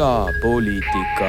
idapoliitika.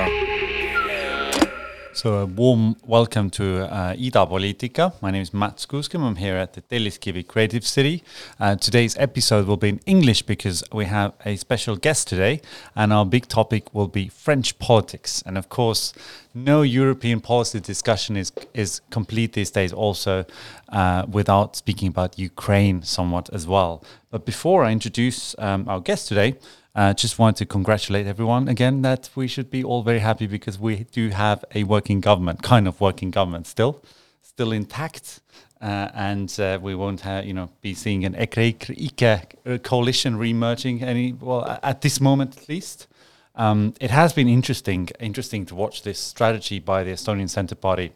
So a warm welcome to uh, Ida Politica. My name is Matt Skuuskem. I'm here at the Telliskivi Creative City. Uh, today's episode will be in English because we have a special guest today, and our big topic will be French politics. And of course, no European policy discussion is is complete these days. Also, uh, without speaking about Ukraine somewhat as well. But before I introduce um, our guest today. Uh, just want to congratulate everyone again that we should be all very happy because we do have a working government, kind of working government still, still intact. Uh, and uh, we won't have, you know, be seeing an Ekre Ike coalition re-emerging any, well, at this moment at least. Um, it has been interesting, interesting to watch this strategy by the Estonian Centre Party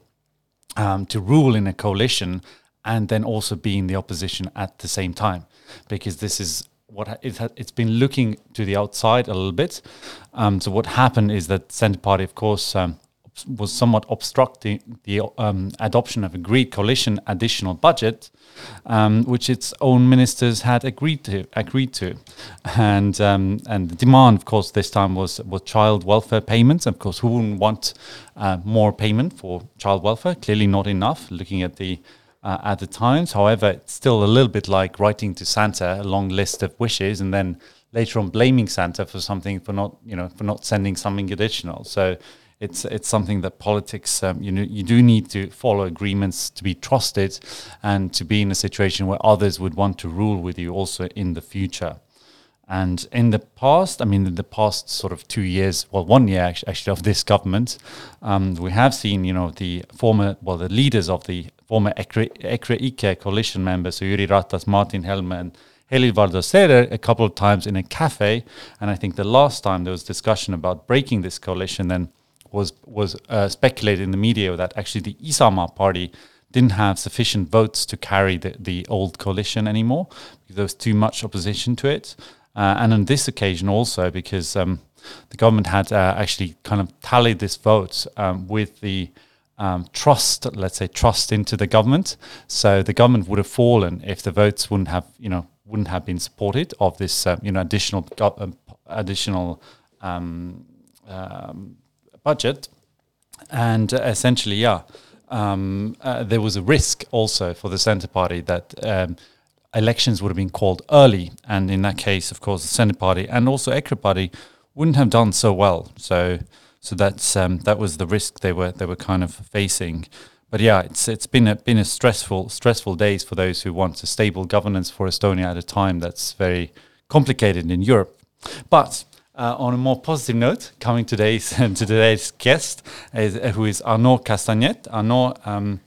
um, to rule in a coalition and then also be in the opposition at the same time, because this is what it ha- it's been looking to the outside a little bit. Um, so what happened is that Centre Party, of course, um, was somewhat obstructing the um, adoption of a agreed coalition additional budget, um, which its own ministers had agreed to. Agreed to, and um, and the demand, of course, this time was was child welfare payments. Of course, who wouldn't want uh, more payment for child welfare? Clearly, not enough. Looking at the uh, at the times. However, it's still a little bit like writing to Santa a long list of wishes and then later on blaming Santa for something for not you know for not sending something additional. So it's it's something that politics um, you know you do need to follow agreements to be trusted and to be in a situation where others would want to rule with you also in the future. And in the past, I mean, in the past sort of two years, well, one year actually, of this government, um, we have seen, you know, the former, well, the leaders of the former EKRE-IKE coalition members, so Jüri Ratas, Martin Helme, and Helir-Valdor Seeder a couple of times in a cafe. And I think the last time there was discussion about breaking this coalition, then was was uh, speculated in the media that actually the Isamaa party didn't have sufficient votes to carry the, the old coalition anymore because there was too much opposition to it. Uh, and on this occasion also because um, the government had uh, actually kind of tallied this vote um, with the um, trust, let's say, trust into the government. So the government would have fallen if the votes wouldn't have, you know, wouldn't have been supported of this, uh, you know, additional go- uh, additional um, um, budget. And uh, essentially, yeah, um, uh, there was a risk also for the Centre Party that um, elections would have been called early, and in that case, of course, the Centre Party and also EKRE Party wouldn't have done so well. So so that's um, that was the risk they were they were kind of facing. But yeah, it's it's been a been a stressful stressful days for those who want a stable governance for Estonia at a time that's very complicated in Europe. But uh, on a more positive note, coming today's to today's guest, is, who is Arnaud Castaignet. Arnaud um,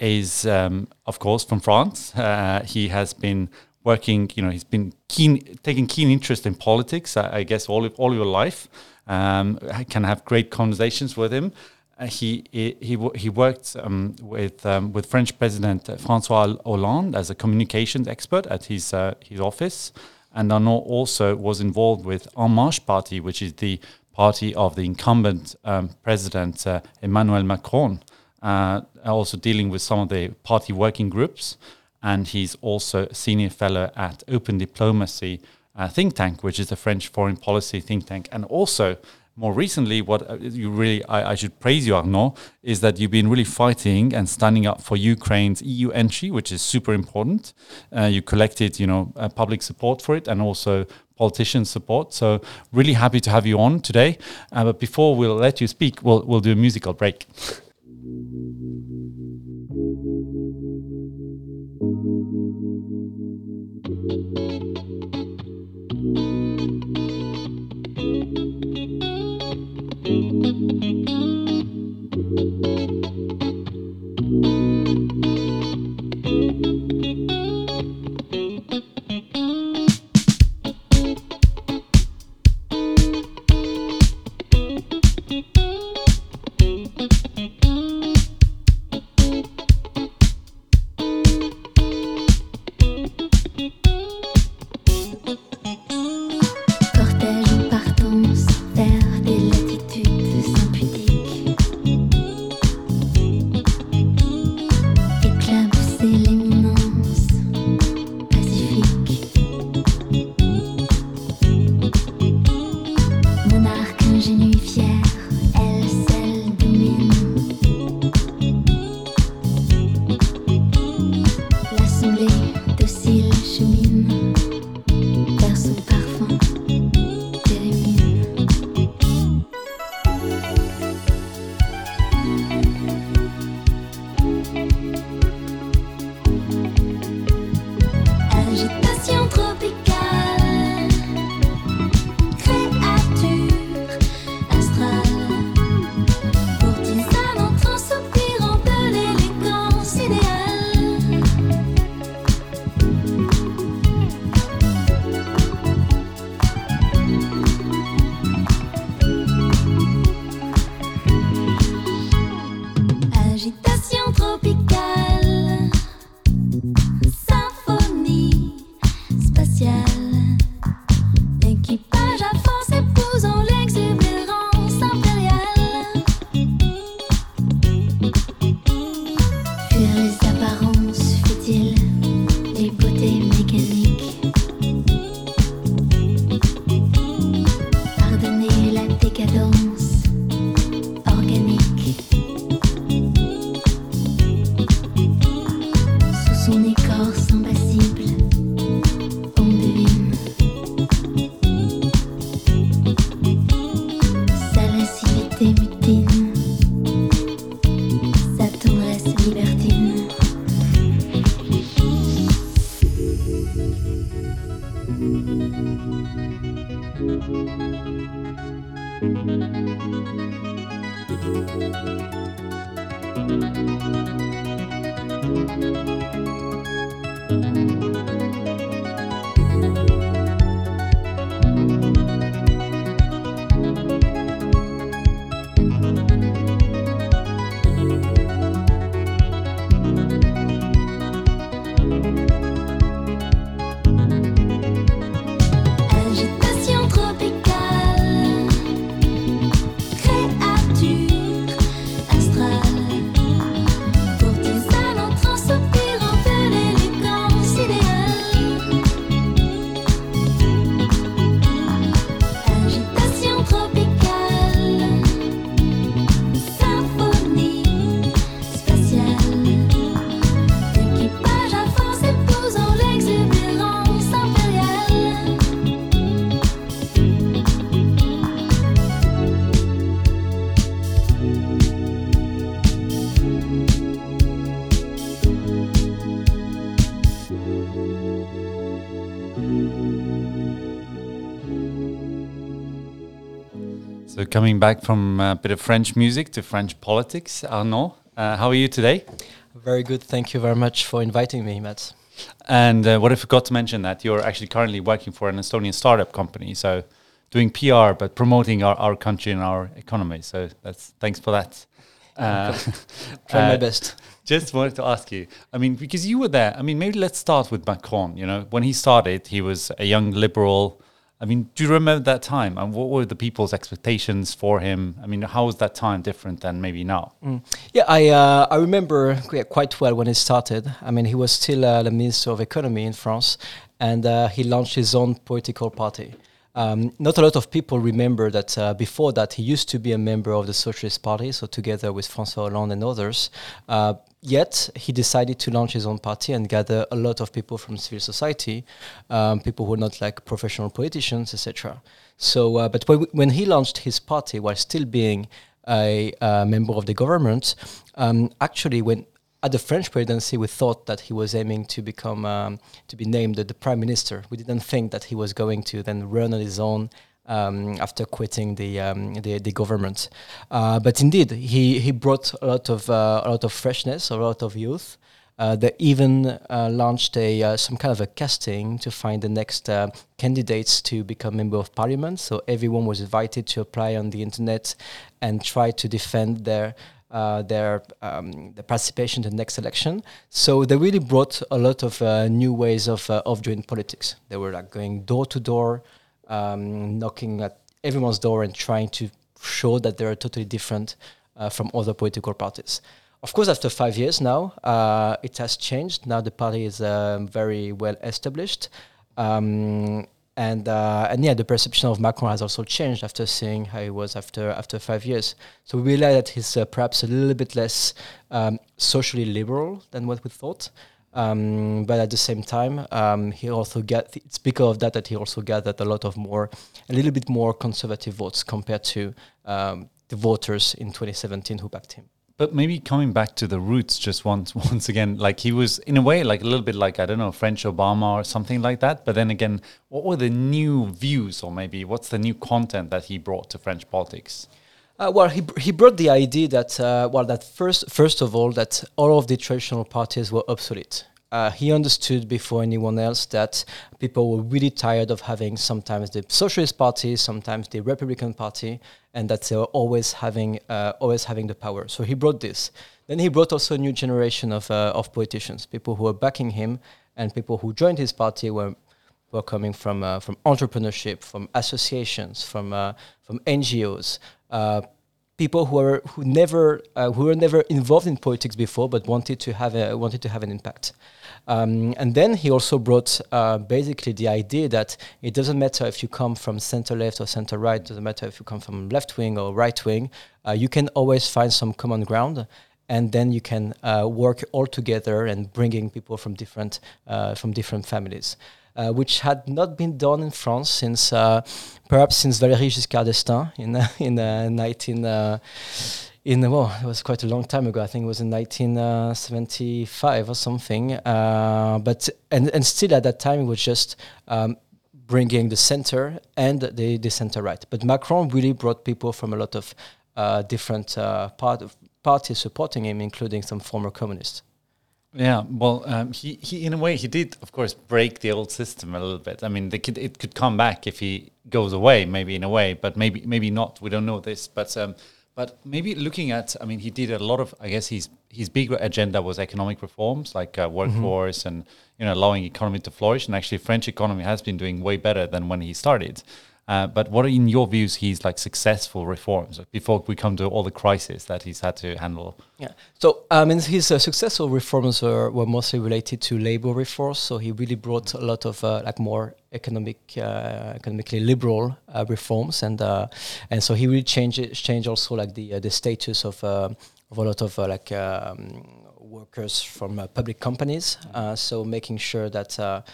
is, um, of course, from France. Uh, he has been working, you know, he's been keen, taking keen interest in politics, I, I guess, all of, all your life um, can have great conversations with him. Uh, he, he he worked um, with um, with French President François Hollande as a communications expert at his uh, his office, and Arnaud also was involved with En Marche Party, which is the party of the incumbent um, President uh, Emmanuel Macron. Uh, also dealing with some of the party working groups, and he's also a senior fellow at Open Diplomacy uh, think tank, which is a French foreign policy think tank, and also more recently, what uh, you really I, I, should praise you, Arnaud, is that you've been really fighting and standing up for Ukraine's EU entry, which is super important. Uh, you collected, you know, uh, public support for it, and also politician support. So really happy to have you on today. Uh, but before we'll let you speak, we'll we'll do a musical break. Coming back from a bit of French music to French politics, Arnaud, uh, how are you today? Very good. Thank you very much for inviting me, Matt. And uh, what I forgot to mention that you're actually currently working for an Estonian startup company, so doing PR but promoting our, our country and our economy. So that's thanks for that. Uh, Try my uh, best. Just wanted to ask you. I mean, because you were there. I mean, maybe let's start with Macron. You know, when he started, he was a young liberal. I mean, do you remember that time? And what were the people's expectations for him? I mean, how was that time different than maybe now? Yeah, I uh, I remember qu- quite well when it started. I mean, he was still uh, the minister of economy in France, and uh, he launched his own political party. Um, not a lot of people remember that uh, before that he used to be a member of the Socialist Party, so together with François Hollande and others. Uh, yet he decided to launch his own party and gather a lot of people from civil society, um, people who are not like professional politicians, etc. So, uh, but when, he launched his party while still being a uh, member of the government, um, actually, when at the French presidency, we thought that he was aiming to become um, to be named the prime minister. We didn't think that he was going to then run on his own um, after quitting the um, the, the government. Uh, but indeed, he he brought a lot of uh, a lot of freshness, a lot of youth. Uh, they even uh, launched a uh, some kind of a casting to find the next uh, candidates to become member of parliament. So everyone was invited to apply on the internet and try to defend their uh, their um, participation in the next election. So they really brought a lot of uh, new ways of uh, of doing politics. They were like going door to door, um, knocking at everyone's door and trying to show that they are totally different uh, from other political parties. Of course, after five years now, uh, it has changed. Now the party is um, very well established. Um, and uh, and yeah, the perception of Macron has also changed after seeing how he was after after five years. So we realize that he's uh, perhaps a little bit less um, socially liberal than what we thought. Um, but at the same time, um, he also get it's because of that that he also gathered a lot of more, a little bit more conservative votes compared to um, the voters in 2017 who backed him. But maybe coming back to the roots, just once once again, like he was in a way like a little bit like I don't know French Obama or something like that. But then again, what were the new views, or maybe what's the new content that he brought to French politics? Uh, well, he, he brought the idea that uh, well that first first of all that all of the traditional parties were obsolete. Uh, he understood before anyone else that people were really tired of having sometimes the Socialist Party, sometimes the Republican Party, and that they were always having uh, always having the power. So he brought this. Then he brought also a new generation of uh, of politicians, people who were backing him, and people who joined his party were were coming from uh, from entrepreneurship, from associations, from from NGOs, people who are who never uh, who were never involved in politics before, but wanted to have a wanted to have an impact. Um, and then he also brought uh, basically the idea that it doesn't matter if you come from center left or center right, doesn't matter if you come from left wing or right wing, uh, you can always find some common ground and then you can uh, work all together and bringing people from different uh, from different families, uh, which had not been done in France since uh, perhaps since Valéry Giscard d'Estaing in in uh, 19. Uh, in well, it was quite a long time ago. I think it was in 1975 or something. But and and still at that time it was just um, bringing the center and the the center right. But Macron really brought people from a lot of different part parties supporting him, including some former communists. Yeah, well, um, he, he in a way he did, of course, break the old system a little bit. I mean, they could, it could come back if he goes away, maybe in a way, but maybe maybe not. We don't know this, but um, but maybe looking at, I mean, he did a lot of. I guess his his big agenda was economic reforms, like uh, workforce and you know allowing economy to flourish. And actually, French economy has been doing way better than when he started. Uh, but what are in your views he's like successful reforms before we come to all the crises that he's had to handle? Yeah. So I mean, his uh, successful reforms were, were mostly related to labor reforms. So he really brought a lot of uh, like more economic, uh, economically liberal uh, reforms, and uh, and so he really changed changed also like the the status of of a lot of like. Um, workers from public companies, so making sure that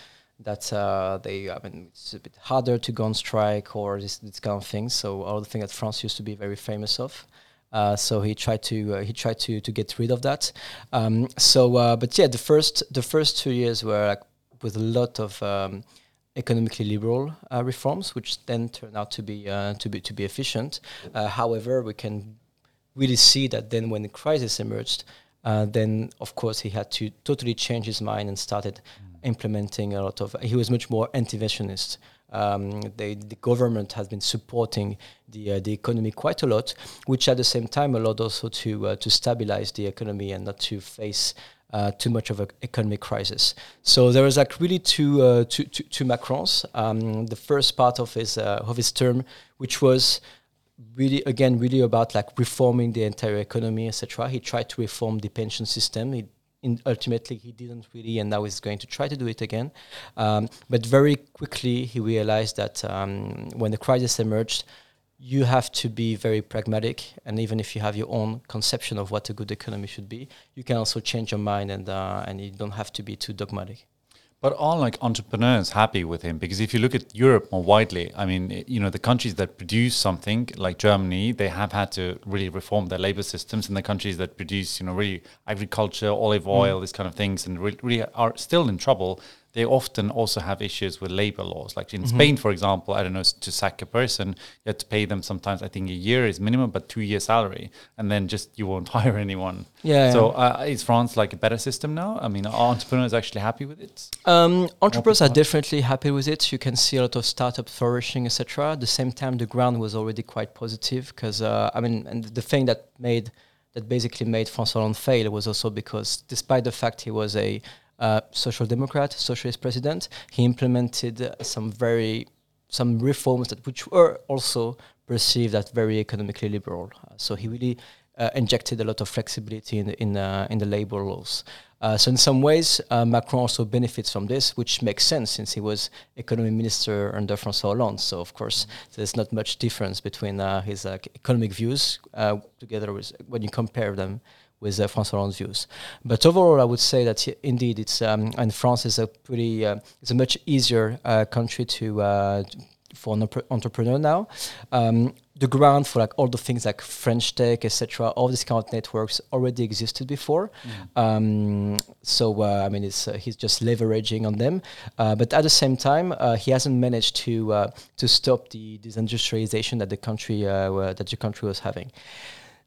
that uh, they, I mean, it's a bit harder to go on strike or this, this kind of things. So all the things that France used to be very famous of. Uh, so he tried to uh, he tried to to get rid of that. Um, so, uh, but yeah, the first the first two years were like with a lot of um, economically liberal uh, reforms, which then turned out to be uh, to be to be efficient. however, we can really see that then when the crisis emerged, then of course he had to totally change his mind and started. Implementing a lot of. He was much more interventionist. Um, they, the government has been supporting the uh, the economy quite a lot, which at the same time allowed also to uh, to stabilize the economy and not to face uh, too much of an economic crisis. So there was like really two uh, two, two, two Macrons. Um, the first part of his uh, of his term, which was really again really about like reforming the entire economy, etc. He tried to reform the pension system. He in ultimately he didn't really, and now he's going to try to do it again. Um, but very quickly he realized that um, when the crisis emerged, you have to be very pragmatic, and even if you have your own conception of what a good economy should be, you can also change your mind, and uh, and you don't have to be too dogmatic. But are like entrepreneurs happy with him? Because if you look at Europe more widely, I mean, you know, the countries that produce something like Germany, they have had to really reform their labor systems, and the countries that produce, you know, really agriculture, olive oil, mm. these kind of things, and really, really are still in trouble they often also have issues with labor laws. Like in mm-hmm. Spain, for example, I don't know, to sack a person, you have to pay them sometimes, I think a year is minimum, but two years salary. And then just you won't hire anyone. Yeah. So uh, is France like a better system now? I mean, are entrepreneurs actually happy with it? Um, entrepreneurs are definitely happy with it. You can see a lot of startup flourishing, etc. At the same time, the ground was already quite positive because, uh, I mean, and the thing that made that basically made François Hollande fail was also because despite the fact he was a social democrat, socialist president. He implemented some very some reforms that which were also perceived as very economically liberal. Uh, so he really uh, injected a lot of flexibility in the, in, uh, in the labor laws. Uh, so in some ways, Macron also benefits from this, which makes sense since he was economy minister under François Hollande. So of course, mm-hmm. there's not much difference between his economic views together with when you compare them with uh, François Hollande's views. But overall, I would say that indeed it's um, and France is a pretty uh, it's a much easier uh, country to. Uh, for an entrepreneur now, um, the ground for like all the things like French Tech, etc. All these kind of networks already existed before. Mm. Um, so uh, I mean, it's uh, he's just leveraging on them. Uh, but at the same time, uh, he hasn't managed to uh, to stop the disindustrialization that the country that the country was having.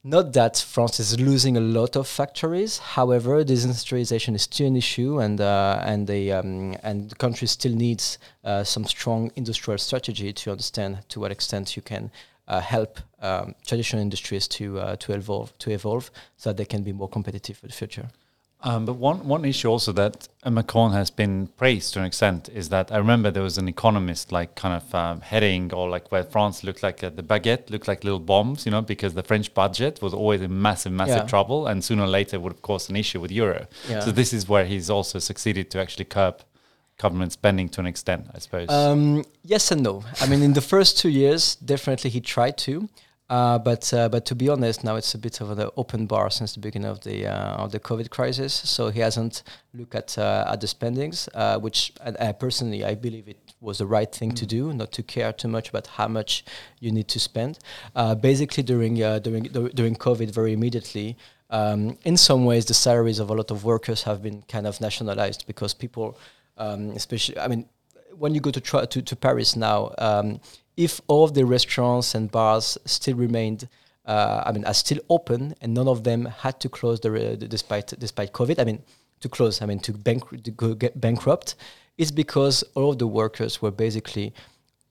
Not that France is losing a lot of factories. However, desindustrialization is still an issue, and uh, and the um, and the country still needs uh, some strong industrial strategy to understand to what extent you can uh, help um, traditional industries to uh, to evolve to evolve so that they can be more competitive for the future. Um, but one, one issue also that Macron has been praised to an extent is that I remember there was an economist like kind of um, heading or like where France looked like uh, the baguette looked like little bombs, you know, because the French budget was always in massive, massive yeah. trouble and sooner or later would have caused an issue with euro. Yeah. So this is where he's also succeeded to actually curb government spending to an extent, I suppose. Um, yes and no. I mean, in the first two years, definitely he tried to. Uh, but uh, but to be honest, now it's a bit of an open bar since the beginning of the uh, of the COVID crisis. So he hasn't looked at uh, at the spendings, uh, which personally I believe it was the right thing mm. to do, not to care too much about how much you need to spend. Uh, basically, during during during COVID, very immediately. Um, in some ways, the salaries of a lot of workers have been kind of nationalized because people, um, especially, I mean, when you go to, try to, to Paris now, um, if all of the restaurants and bars still remained uh, I mean, are still open, and none of them had to close the, re- despite despite COVID. I mean, to close. I mean, to, bank- to go get bankrupt, is because all of the workers were basically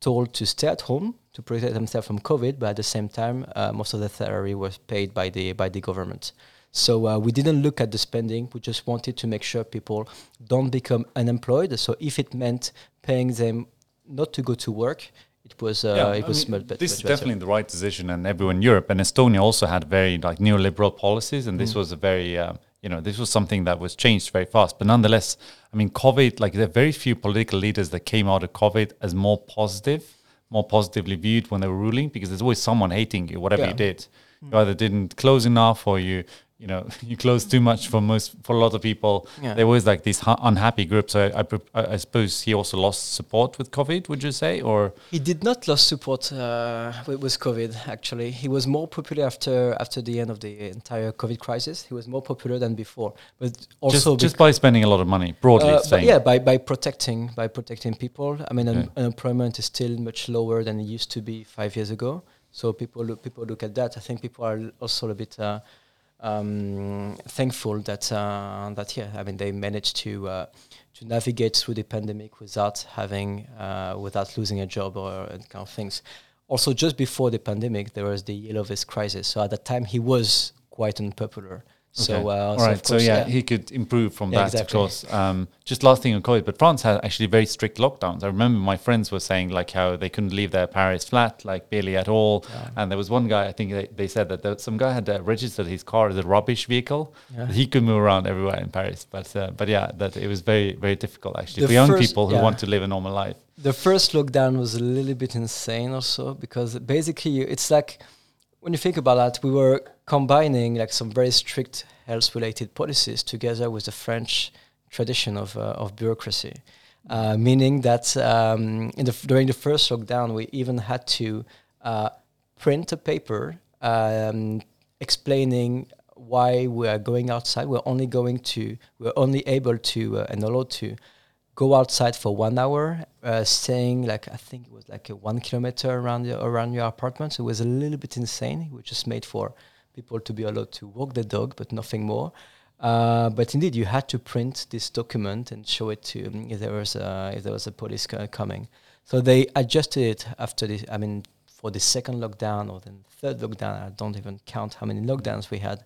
told to stay at home to protect themselves from COVID, but at the same time, uh, most of the salary was paid by the by the government. So uh, we didn't look at the spending. We just wanted to make sure people don't become unemployed. So if it meant paying them not to go to work, it was uh, it I was mean, much, bet- this much is better. definitely the right decision, and everyone in Europe and Estonia also had very like neoliberal policies, and Mm. this was a very uh, you know this was something that was changed very fast. But nonetheless, I mean, COVID like there are very few political leaders that came out of COVID as more positive, more positively viewed when they were ruling, because there's always someone hating you, whatever Yeah. you did. You either didn't close enough, or you you know you close too much for most for a lot of people. Yeah. There was like these unhappy groups. So I, I I suppose he also lost support with COVID. Would you say or? He did not lose support uh, with, COVID. Actually, he was more popular after after the end of the entire COVID crisis. He was more popular than before, but also just, just by spending a lot of money, broadly Uh, saying. yeah, by, by protecting by protecting people. I mean, un- unemployment is still much lower than it used to be five years ago. So people look, people look at that. I think people are also a bit uh, um, thankful that uh, that yeah, I mean, they managed to uh, to navigate through the pandemic without having uh, without losing a job or uh, kind of things. Also, just before the pandemic, there was the yellow vest crisis. So at that time, he was quite unpopular. So, Okay. uh, all so right. of So course, yeah, he could improve from Yeah, that, exactly. of course. Um, just last thing on COVID, but France had actually very strict lockdowns. I remember my friends were saying like how they couldn't leave their Paris flat, like barely at all. And there was one guy, I think they, they said that there, some guy had uh, registered his car as a rubbish vehicle. Yeah. He could move around everywhere in Paris, but uh, but yeah, that it was very very difficult actually The for young people who yeah. want to live a normal life. the first lockdown was a little bit insane also because basically it's like when you think about that we were combining like some very strict health related policies together with the french tradition of, uh, of bureaucracy. Uh, meaning that um, the, during the first lockdown we even had to uh, print a paper um, explaining why we are going outside. We're only going to we're only able to uh, and allowed to go outside for one hour, uh, staying like I think it was like a one kilometer around your, around your apartment. So it was a little bit insane. Was just made for people to be allowed to walk the dog, but nothing more. Uh, but indeed, you had to print this document and show it to um, if there was a, if there was a police co- coming. So they adjusted it after this. I mean, for the second lockdown or the third lockdown, I don't even count how many lockdowns we had.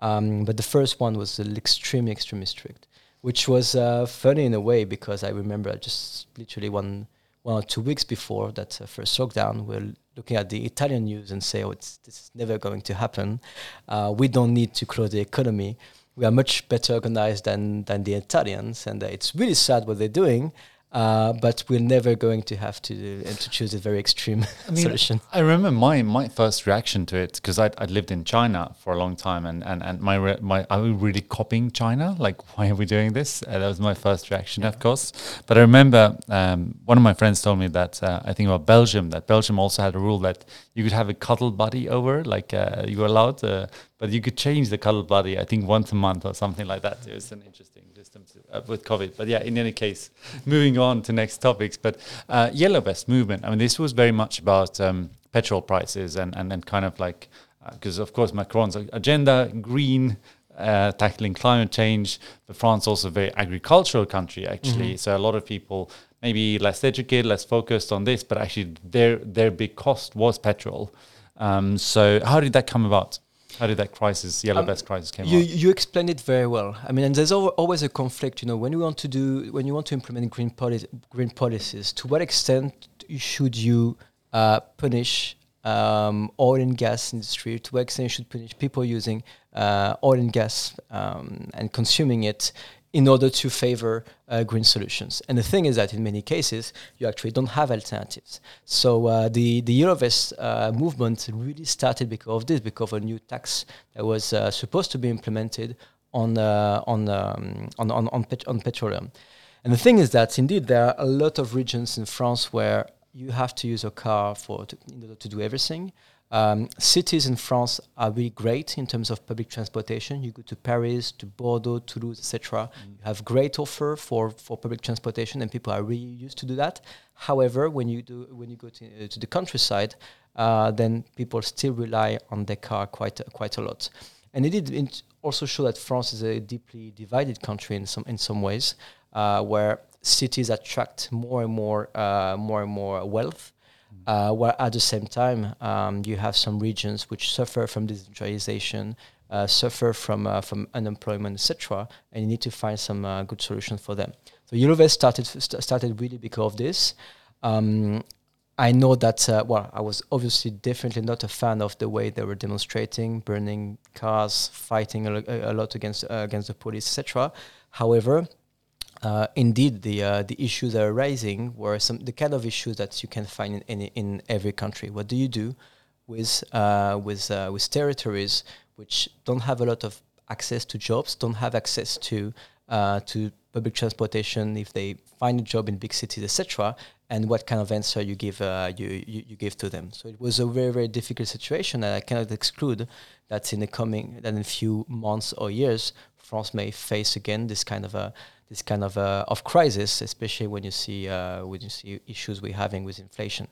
Um, but the first one was extremely, extremely strict which was uh, funny in a way because I remember just literally one one or two weeks before that uh, first lockdown, we're looking at the Italian news and say, "Oh, it's this is never going to happen. Uh, we don't need to close the economy. We are much better organized than than the Italians, and uh, it's really sad what they're doing." Uh, but we're never going to have to uh, to choose a very extreme solution. I remember my, my first reaction to it because I'd, I'd lived in China for a long time and, and, and my, re- my I was really copying China. Like, why are we doing this? Uh, that was my first reaction, of course. But I remember um, one of my friends told me that uh, I think about Belgium, that Belgium also had a rule that you could have a cuddle buddy over, like uh, you were allowed, uh, but you could change the cuddle buddy, I think once a month or something like that. It was an interesting system to, uh, with COVID. But yeah, in any case, moving on to next topics. But uh, Yellow Vest movement, I mean, this was very much about um, petrol prices and, and, and kind of like, because of course Macron's agenda, green, uh, tackling climate change, but France also a very agricultural country actually. So a lot of people maybe less educated, less focused on this, but actually their their big cost was petrol. Um, so how did that come about? How did that crisis, yellow vest crisis, came You, about? you explained it very well. I mean, and there's always a conflict. You know, when you want to do, when you want to implement green poli- green policies, to what extent should you uh, punish um, oil and gas industry? To what extent you should punish people using uh, oil and gas um, and consuming it in order to favor uh, green solutions. And the thing is that in many cases, you actually don't have alternatives. So uh, the the Yellow Vest uh, movement really started because of this, because of a new tax that was uh, supposed to be implemented on uh, on, um, on on on, pet- on petroleum. And the thing is that indeed there are a lot of regions in France where you have to use a car for to, in order to do everything. Um, cities in France are really great in terms of public transportation. You go to Paris, to Bordeaux, Toulouse, etc. You have great offer for, for public transportation, and people are really used to do that. However, when you do when you go to, uh, to the countryside, uh, then people still rely on their car quite a- quite a lot. And it did also show that France is a deeply divided country in some in some ways, uh, where cities attract more and more uh, more and more wealth, uh, while at the same time um, you have some regions which suffer from decentralization, uh, suffer from uh, from unemployment, etc. And you need to find some uh, good solutions for them. So Eurovest started st- started really because of this. Um, I know that, uh, well, I was obviously definitely not a fan of the way they were demonstrating, burning cars, fighting a, a lot against uh, against the police, etc. However, uh, indeed, the uh, the issues they're raising were some the kind of issues that you can find in any, in every country. What do you do with uh, with uh, with territories which don't have a lot of access to jobs, don't have access to uh, to public transportation if they find a job in big cities, etc. And what kind of answer you give uh, you, you you give to them? So it was a very very difficult situation, and I cannot exclude that in the coming that in a few months or years, France may face again this kind of a this kind of uh, of crisis, especially when you see uh, when you see issues we're having with inflation.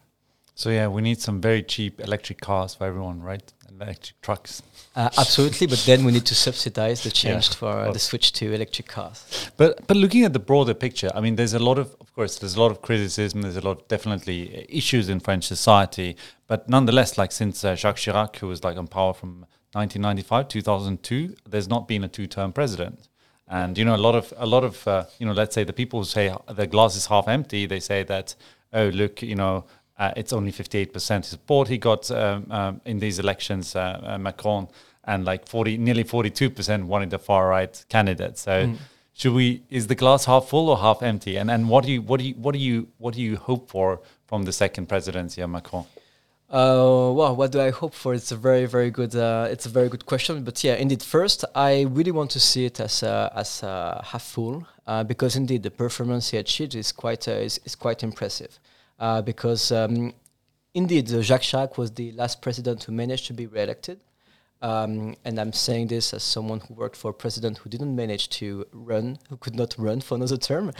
So yeah, we need some very cheap electric cars for everyone, right? Electric trucks. Uh, absolutely, but then we need to subsidize the change Yeah, for uh, the switch to electric cars. But but looking at the broader picture, I mean, there's a lot of, of course, there's a lot of criticism. There's a lot, of definitely, uh, issues in French society. But nonetheless, like since uh, Jacques Chirac, who was like on power from 1995, 2002, there's not been a two-term president. And you know, a lot of a lot of uh, you know, let's say the people who say the glass is half empty, they say that, oh look, you know, uh, it's only 58% support he got um, um, in these elections, uh, uh, Macron, and like 40, nearly 42% wanted the far right candidate. So should we? Is the glass half full or half empty? And and what do you what do you what do you what do you hope for from the second presidency of Macron? Uh, well, what do I hope for? It's a very, very good. Uh, it's a very good question. But yeah, indeed, first, I really want to see it as uh, as uh, half full uh, because indeed the performance he achieved is quite uh, is, is quite impressive. Because um, indeed, Jacques Chirac was the last president who managed to be re-elected. Um, and I'm saying this as someone who worked for a president who didn't manage to run, who could not run for another term.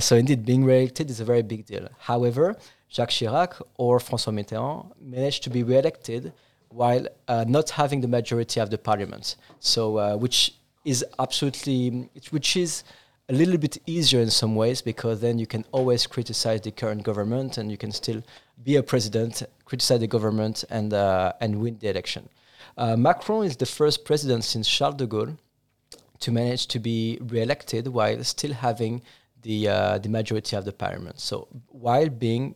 So indeed, being re-elected is a very big deal. However, Jacques Chirac or François Mitterrand managed to be re-elected while uh, not having the majority of the parliament. So, uh, which is absolutely, which is a little bit easier in some ways because then you can always criticize the current government and you can still be a president, criticize the government, and uh, and win the election. Uh, Macron is the first president since Charles de Gaulle to manage to be re-elected while still having the uh, the majority of the parliament. So while being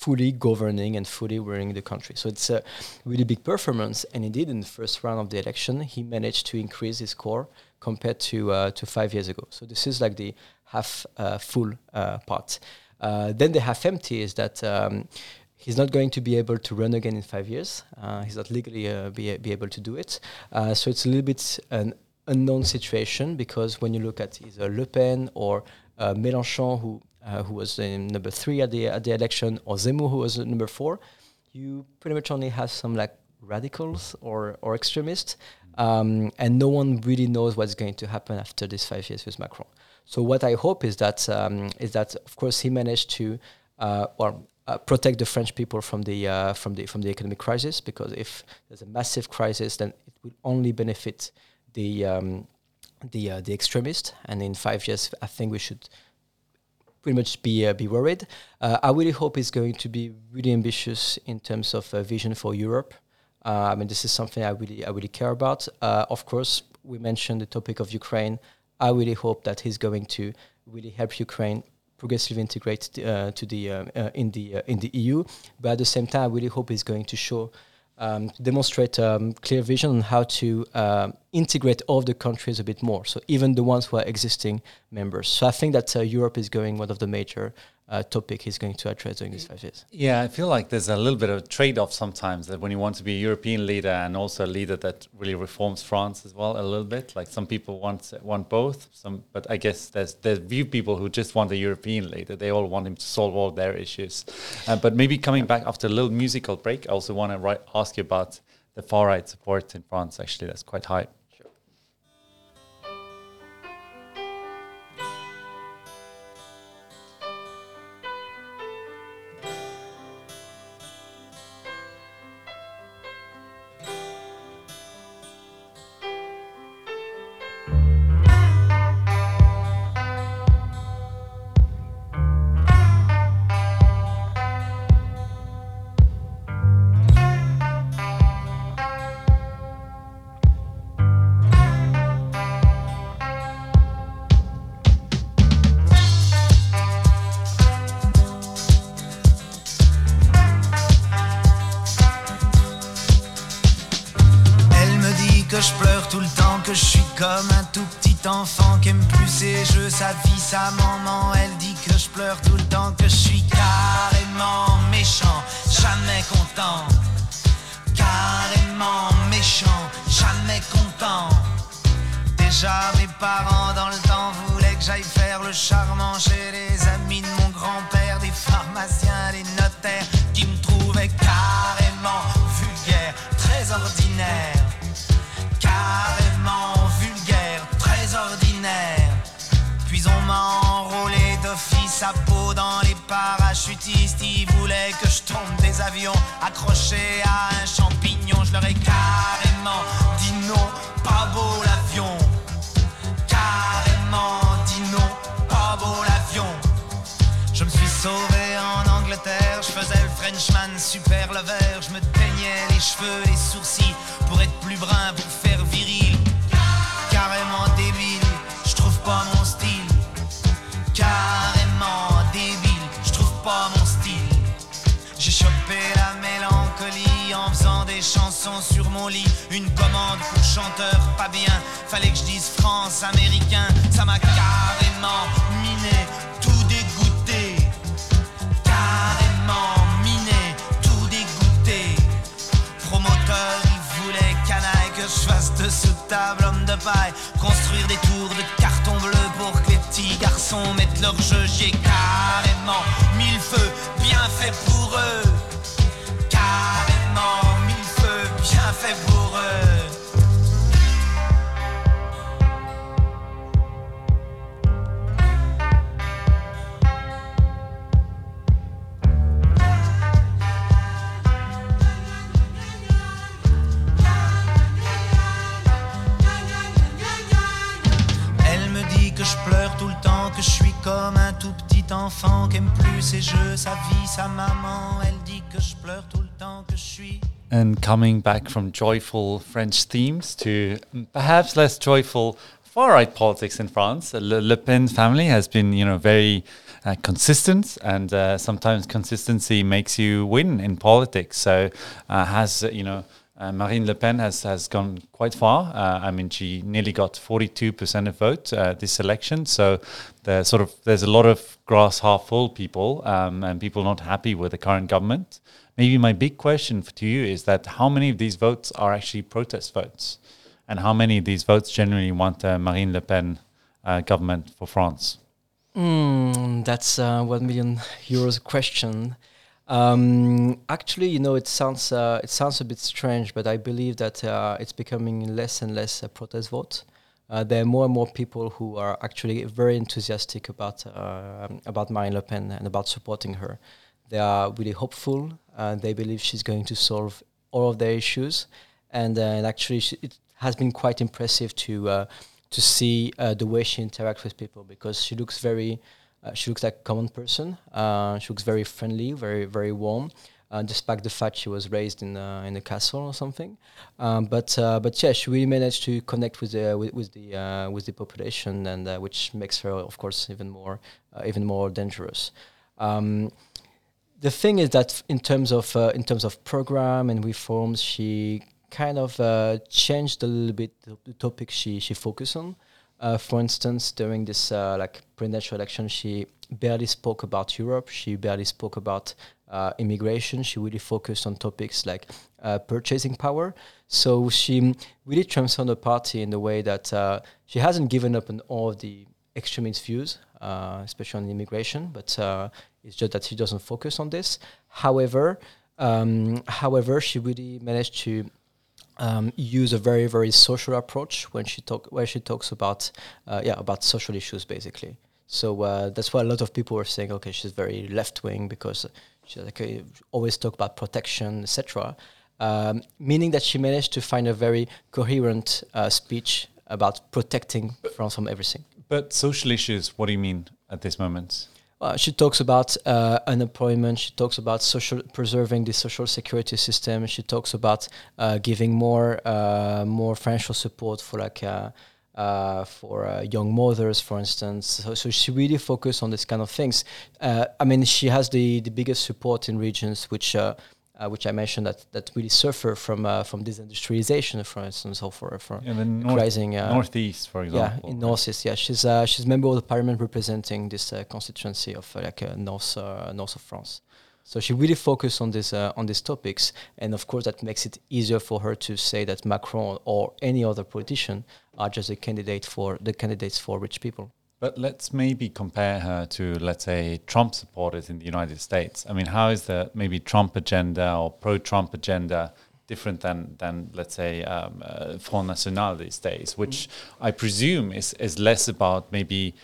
fully governing and fully running the country. So it's a really big performance. And indeed, in the first round of the election, he managed to increase his score compared to uh, to five years ago. So this is like the half uh, full uh, part. Uh, then the half empty is that. Um, He's not going to be able to run again in five years. Uh, he's not legally uh, be, be able to do it. So it's a little bit an unknown situation because when you look at either Le Pen or Mélenchon, who uh, who was number three at the at the election, or Zemmour, who was number four, you pretty much only have some like radicals or or extremists, um, and no one really knows what's going to happen after these five years with Macron. So what I hope is that um, is that of course he managed to uh, or uh, protect the French people from the uh, from the from the economic crisis because if there's a massive crisis, then it will only benefit the um, the uh, the extremists. And in five years, I think we should pretty much be uh, be worried. Uh, I really hope he's going to be really ambitious in terms of uh, vision for Europe. Uh, I mean, this is something I really I really care about. Uh, of course, we mentioned the topic of Ukraine. I really hope that he's going to really help Ukraine progressively integrate uh, to the in the in the EU. But at the same time, I really hope he's going to show um, demonstrate um, clear vision on how to um, integrate all of the countries a bit more. So even the ones who are existing members. So I think that uh, Europe is going one of the major uh, topic he's going to address during these five years. Yeah, I feel like there's a little bit of a trade-off sometimes that when you want to be a European leader and also a leader that really reforms France as well, a little bit. Like some people want want both. Some, but I guess there's there's few people who just want a European leader. They all want him to solve all their issues. Uh, but maybe coming back after a little musical break, I also want to ask you about the far right support in France. Actually, that's quite high. Puis on m'a enrôlé d'office à peau dans les parachutistes. Ils voulaient que je tombe des avions accrochés à un champignon. Je leur ai carrément dit non, pas beau l'avion. Carrément dit non, pas beau l'avion. Je me suis sauvé en Angleterre, je faisais le Frenchman super lover, je me teignais les cheveux, les sourcils pour être plus brun, pour faire viril. Sur mon lit. Une commande pour chanteur pas bien. Fallait que je dise France américain. Ça m'a carrément miné, tout dégoûté. Carrément miné, tout dégoûté. Promoteur, il voulait canaille que je fasse de table, homme de paille. Construire des tours de carton bleu pour que les petits garçons mettent leur jeu. J'ai carrément mis le feu, bien fait pour eux. Carrément mille feux, bien fait pour eux. Elle me dit que je pleure tout le temps, que je suis comme un tout petit enfant qui aime plus ses jeux, sa vie, sa maman. Elle dit que je pleure tout le temps, que je suis. And coming back from joyful French themes to perhaps less joyful far right politics in France, Le, Le Pen family has been, you know, very uh, consistent, and uh, sometimes consistency makes you win in politics. So, uh, has uh, you know. Uh, Marine Le Pen has, has gone quite far. Uh, I mean, she nearly got 42% of vote uh, this election. So there's sort of there's a lot of glass half full people um, and people not happy with the current government. Maybe my big question to you is that how many of these votes are actually protest votes, and how many of these votes generally want a Marine Le Pen uh, government for France? Mm, that's a one million euros question. Um, actually, you know, it sounds uh, it sounds a bit strange, but I believe that uh, it's becoming less and less a protest vote. Uh, there are more and more people who are actually very enthusiastic about uh, about Marine Le Pen and about supporting her. They are really hopeful. Uh, they believe she's going to solve all of their issues, and, uh, and actually, she, it has been quite impressive to uh, to see uh, the way she interacts with people because she looks very uh, she looks like a common person. Uh, she looks very friendly, very very warm. Uh, despite the fact she was raised in in a castle or something, um, but but yeah, she really managed to connect with the with, with the with the population, and which makes her, of course, even more even more dangerous. Um, the thing is that in terms of uh, in terms of program and reforms, she kind of uh, changed a little bit the, topic she she focused on. Uh, for instance, during this uh, like presidential election, she barely spoke about Europe. She barely spoke about uh, immigration. She really focused on topics like uh, purchasing power. So she really transformed the party in the way that she hasn't given up on all the extremist views, uh, especially on immigration, but uh, it's just that she doesn't focus on this. However, um, however, she really managed to um, use a very very social approach when she talk where she talks about uh, yeah about social issues basically. So uh, that's why a lot of people are saying, okay, she's very left wing because she like, uh, always talk about protection, etc. Um, meaning that she managed to find a very coherent uh, speech about protecting France from everything. But social issues, what do you mean at this moment? Uh, she talks about uh, unemployment. She talks about social preserving the social security system. She talks about uh, giving more uh, more financial support for like uh, uh, for young mothers, for instance. So, so she really focused on this kind of things. I mean, she has the the biggest support in regions which uh, which I mentioned that that really suffer from uh, from disindustrialization, for instance, or for for Yeah, the north, rising uh, northeast, for example. yeah in northeast. Yeah, she's uh, she's member of the parliament representing this uh, constituency of uh, like uh, north uh, north of France. So she really focused on this uh, on these topics, and of course that makes it easier for her to say that Macron or any other politician are just a candidate for the candidates for rich people. But let's maybe compare her to, let's say, Trump supporters in the United States. I mean, how is the maybe Trump agenda or pro-Trump agenda different than, than let's say, um, uh, Front National these days, which I presume is, is less about maybe,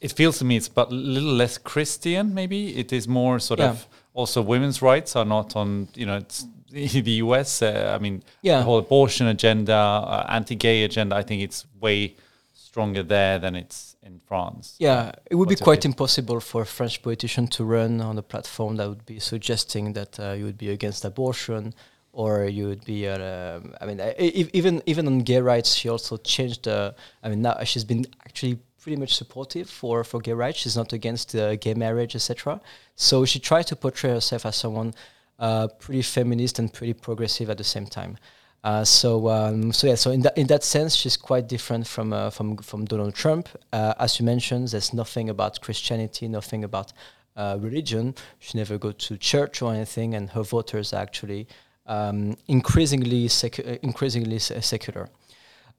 it feels to me it's but a little less Christian, maybe. It is more sort Yeah. of also women's rights are not on, you know, it's the US. Uh, I mean, Yeah. the whole abortion agenda, uh, anti-gay agenda, I think it's way stronger there than it's in France. Yeah, it would What's be quite impossible for a French politician to run on a platform that would be suggesting that uh, you would be against abortion or you would be. Uh, I mean, I- e- even even on gay rights, she also changed. Uh, I mean, now she's been actually pretty much supportive for for gay rights. She's not against uh, gay marriage, etc. So she tried to portray herself as someone uh, pretty feminist and pretty progressive at the same time. Uh, so um, so yeah, so in that in that sense, she's quite different from uh, from from Donald Trump. Uh, as you mentioned, there's nothing about Christianity, nothing about uh, religion. She never go to church or anything, and her voters are actually um, increasingly secu- uh, increasingly se- secular.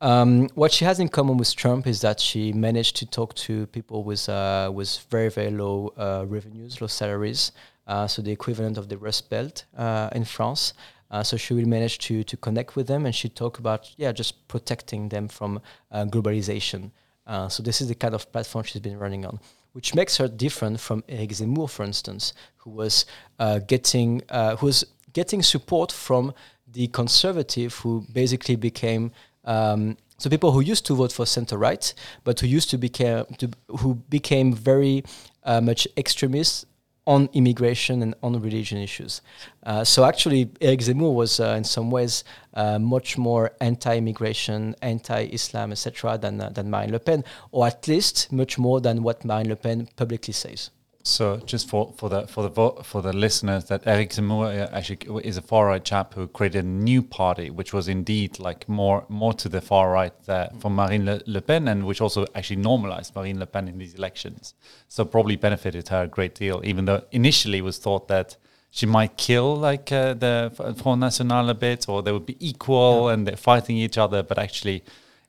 Um, what she has in common with Trump is that she managed to talk to people with uh, with very very low revenues, low salaries, so the equivalent of the Rust Belt in France. Uh, so she will manage to to connect with them, and she talk about yeah just protecting them from uh, globalization. Uh, so this is the kind of platform she's been running on, which makes her different from Eric Zemmour, for instance, who was uh, getting uh, who was getting support from the conservative, who basically became um, so people who used to vote for center right, but who used to became to, who became very uh, much extremists on immigration and on religion issues. Uh, so actually, Eric Zemmour was uh, in some ways uh, much more anti-immigration, anti-Islam, etc., than uh, than Marine Le Pen, or at least much more than what Marine Le Pen publicly says. So just for, for the for the for the listeners, that Eric Zemmour uh, actually is a far right chap who created a new party, which was indeed like more more to the far right from Marine Le, Le Pen, and which also actually normalized Marine Le Pen in these elections. So probably benefited her a great deal, even though initially it was thought that she might kill like uh, the Front National a bit, or they would be equal and they're fighting each other, but actually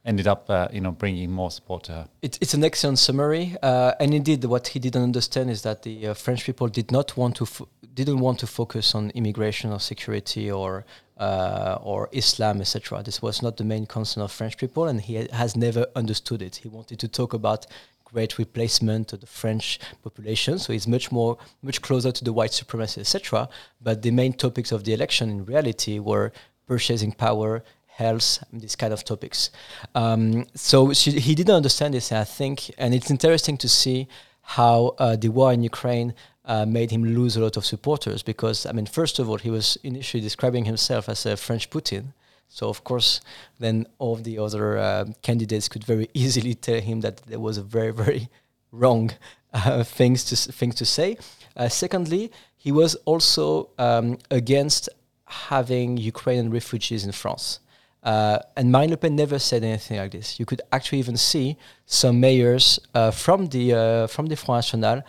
ended up uh, you know bringing more support to her. It, it's an excellent summary, uh, and indeed, what he didn't understand is that the uh, French people did not want to didn't want to focus on immigration or security or uh, or Islam, etc. This was not the main concern of French people, and he has never understood it. He wanted to talk about great replacement of the French population, so he's much more much closer to the white supremacy, etc. But the main topics of the election, in reality, were purchasing power, health, these kind of topics. Um, so she, he didn't understand this, I think, and it's interesting to see how uh, the war in Ukraine uh, made him lose a lot of supporters. Because I mean, first of all, he was initially describing himself as a French Putin. So of course, then all the other uh, candidates could very easily tell him that there was a very, very wrong uh, things to things to say. Uh, secondly, he was also um, against having Ukrainian refugees in France. Uh, and Marine Le Pen never said anything like this. You could actually even see some mayors uh, from the uh, from the Front National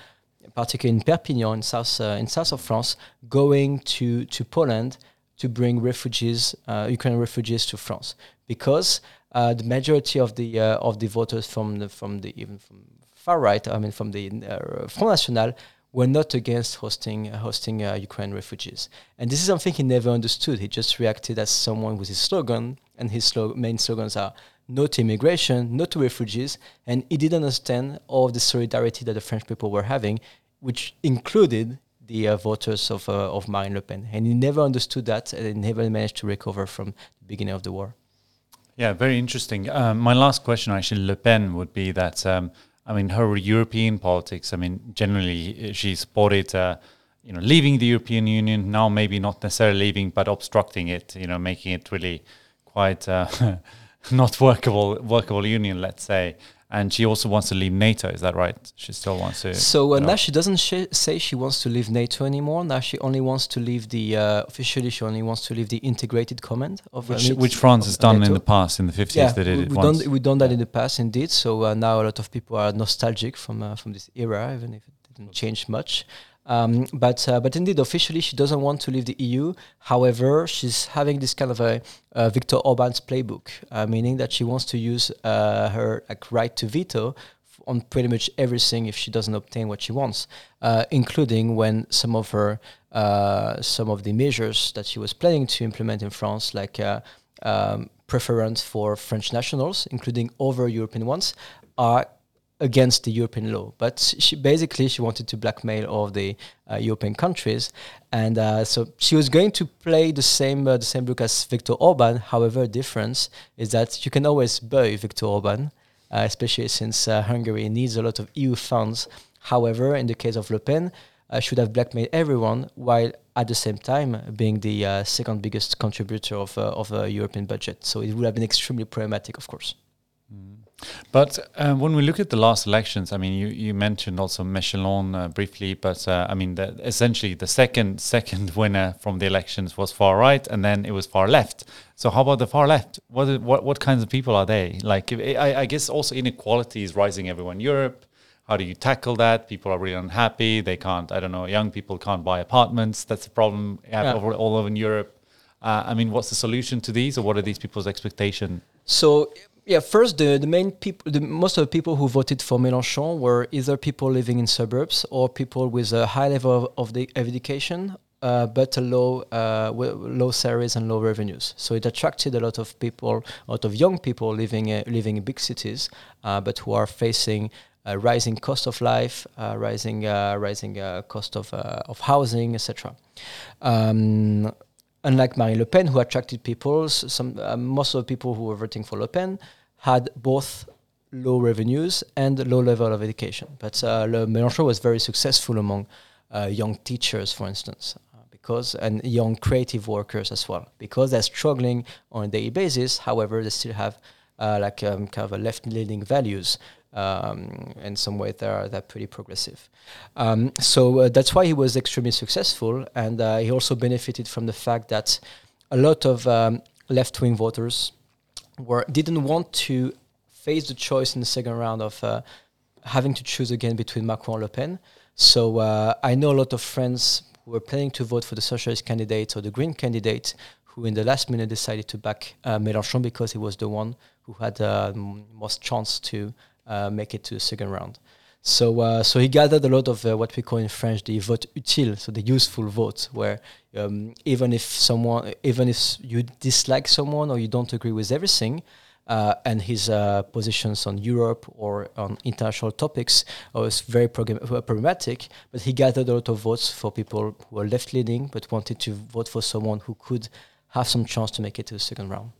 particularly in Perpignan, in south uh, in south of France, going to to Poland to bring refugees, uh, Ukrainian refugees to France, because uh, the majority of the of the voters from the from the even from far right, I mean from the Front National, were not against hosting hosting uh, Ukrainian refugees, and this is something he never understood. He just reacted as someone with his slogan, and his slo- main slogans are no to immigration, no to refugees, and he didn't understand all the solidarity that the French people were having, which included the uh, voters of uh, of Marine Le Pen, and he never understood that, and he never managed to recover from the beginning of the war. Yeah, very interesting. Um, my last question, actually, Le Pen would be that. Um, I mean, her European politics. I mean, generally, uh, she supported, uh, you know, leaving the European Union. Now, maybe not necessarily leaving, but obstructing it. You know, making it really quite uh, not workable, workable union. Let's say. And she also wants to leave NATO. Is that right? She still wants to. So uh, no. now she doesn't sh- say she wants to leave NATO anymore. Now she only wants to leave the uh, officially. She only wants to leave the integrated command of uh, which, NATO- which France has done in the past, in the 50s, Yeah, they did we, it we once. done we done that in the past, indeed. So uh, now a lot of people are nostalgic from uh, from this era, even if it didn't change much. Um, but uh, but indeed, officially, she doesn't want to leave the EU. However, she's having this kind of a Viktor Orban's playbook, uh, meaning that she wants to use uh, her like, right to veto on pretty much everything if she doesn't obtain what she wants, uh, including when some of her uh, some of the measures that she was planning to implement in France, like um, preference for French nationals, including over European ones, are against the European law. But she basically she wanted to blackmail all the uh, European countries, and uh, so she was going to play the same uh, the same look as Viktor Orban. However, difference is that you can always buy Viktor Orban, uh, especially since uh, Hungary needs a lot of EU funds. However, in the case of Le Pen, uh, should have blackmailed everyone while at the same time being the second biggest contributor of of a European budget. So it would have been extremely problematic, of course. But uh, when we look at the last elections, I mean, you, you mentioned also Mélenchon uh, briefly, but uh, I mean, the, essentially the second second winner from the elections was far right, and then it was far left. So how about the far left? What what what kinds of people are they? Like, if, I, I guess also inequality is rising everywhere in Europe. How do you tackle that? People are really unhappy. They can't. I don't know. Young people can't buy apartments. That's a problem Yeah. all, all over in Europe. Uh, I mean, what's the solution to these, or what are these people's expectation? So yeah, first the, the main people, the most of the people who voted for Mélenchon were either people living in suburbs or people with a high level of, of the of education, uh, but a low uh, low salaries and low revenues. So it attracted a lot of people, a lot of young people living uh, living in big cities, uh, but who are facing. Uh, rising cost of life, uh, rising uh, rising uh, cost of uh, of housing, etc. unlike Marine Le Pen, who attracted people, some uh, most of the people who were voting for Le Pen had both low revenues and low level of education. But uh, Le Mélenchon was very successful among uh, young teachers, for instance, uh, because and young creative workers as well, because they're struggling on a daily basis. However, they still have uh, like um, kind of left-leaning values. Um, in some way, they're they're pretty progressive. Um, so uh, that's why he was extremely successful, and uh, he also benefited from the fact that a lot of um, left-wing voters were didn't want to face the choice in the second round of uh, having to choose again between Macron and Le Pen. So uh, I know a lot of friends who were planning to vote for the socialist candidate or the green candidate who in the last minute decided to back uh, Mélenchon because he was the one who had uh, m- most chance to uh, make it to the second round. So, uh, so he gathered a lot of uh, what we call in French the vote utile, so the useful vote, where um, even if someone, even if you dislike someone or you don't agree with everything, uh, and his uh, positions on Europe or on international topics was very uh, problematic. But he gathered a lot of votes for people who were left-leaning but wanted to vote for someone who could have some chance to make it to the second round.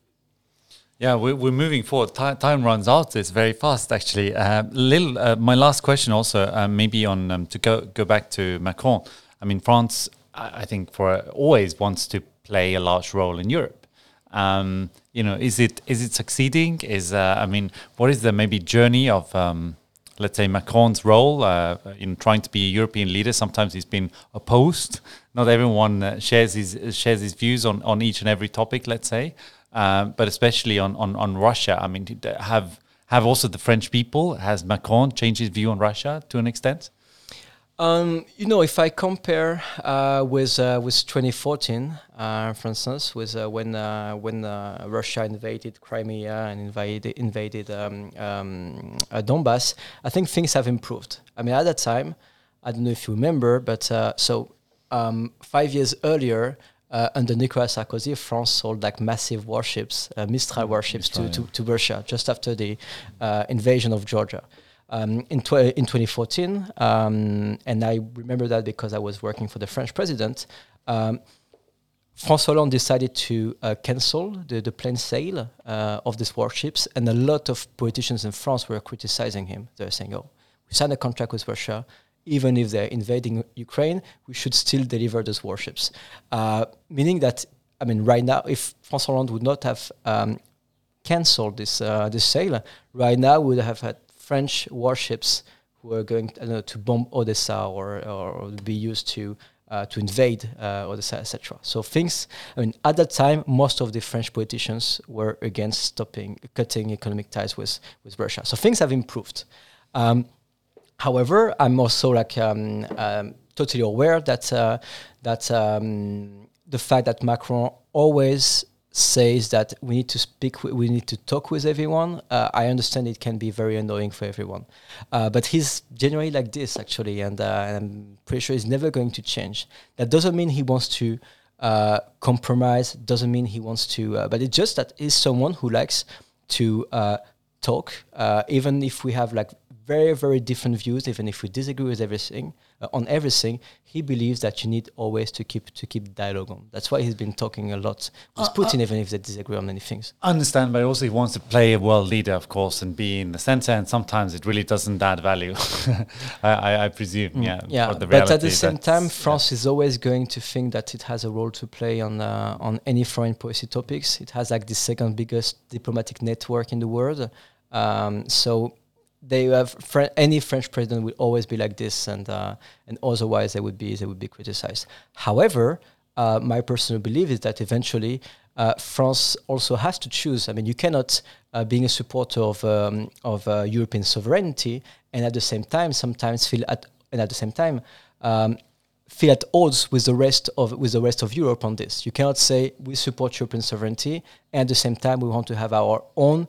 Yeah, we're, we're moving forward. Ti time runs out. It's very fast, actually. Uh, Lil, uh, my last question also, uh, maybe on um, to go go back to Macron. I mean, France, I, I think, for always wants to play a large role in Europe. Um, you know, is it is it succeeding? Is uh, I mean, what is the maybe journey of um, let's say Macron's role uh, in trying to be a European leader? Sometimes he's been opposed. Not everyone uh, shares his shares his views on on each and every topic. Let's say. Um, but especially on, on, on Russia. I mean, have have also the French people has Macron changed his view on Russia to an extent? Um, you know, if I compare uh, with uh, with 2014, uh, for instance, with uh, when uh, when Russia invaded Crimea and invaded invaded um, um, Donbass, I think things have improved. I mean, at that time, I don't know if you remember, but so um, five years earlier. Uh, under Nicolas Sarkozy, France sold like massive warships, uh, Mistral warships, Mistral, to, yeah. to, to Russia just after the uh, invasion of Georgia um, in, tw- in 2014, um, and I remember that because I was working for the French president. Um, François Hollande decided to uh, cancel the, the plane sale uh, of these warships, and a lot of politicians in France were criticizing him. They were saying, "Oh, we signed a contract with Russia. Even if they're invading Ukraine, we should still deliver those warships." Uh, meaning that, I mean, right now, if François Hollande would not have um, cancelled this uh, this sale, right now we would have had French warships who are going know, to bomb Odessa or, or be used to uh, to invade uh, Odessa, etc. So things. I mean, at that time, most of the French politicians were against stopping cutting economic ties with with Russia. So things have improved. Um, However, I'm also like um, um, totally aware that uh, that um, the fact that Macron always says that we need to speak, we need to talk with everyone. Uh, I understand it can be very annoying for everyone, uh, but he's generally like this actually, and, uh, and I'm pretty sure he's never going to change. That doesn't mean he wants to uh, compromise. Doesn't mean he wants to, uh, but it's just that he's someone who likes to uh, talk, even if we have like very very different views, even if we disagree with everything uh, on everything. He believes that you need always to keep to keep dialogue on. That's why he's been talking a lot with Putin, even if they disagree on many things. I understand, but also he wants to play a world leader, of course, and be in the center. And sometimes it really doesn't add value. I, I, I presume, yeah. Mm. yeah, for the but at the same time, yeah. France is always going to think that it has a role to play on uh, on any foreign policy topics. It has like the second biggest diplomatic network in the world. Um, so they have Fr- any French president will always be like this, and uh, and otherwise they would be they would be criticized. However, uh, my personal belief is that eventually uh, France also has to choose. I mean, you cannot, uh, being a supporter of um, of uh, European sovereignty, and at the same time sometimes feel at and at the same time. Um, feel at odds with the rest of with the rest of Europe on this. You cannot say we support European sovereignty and at the same time we want to have our own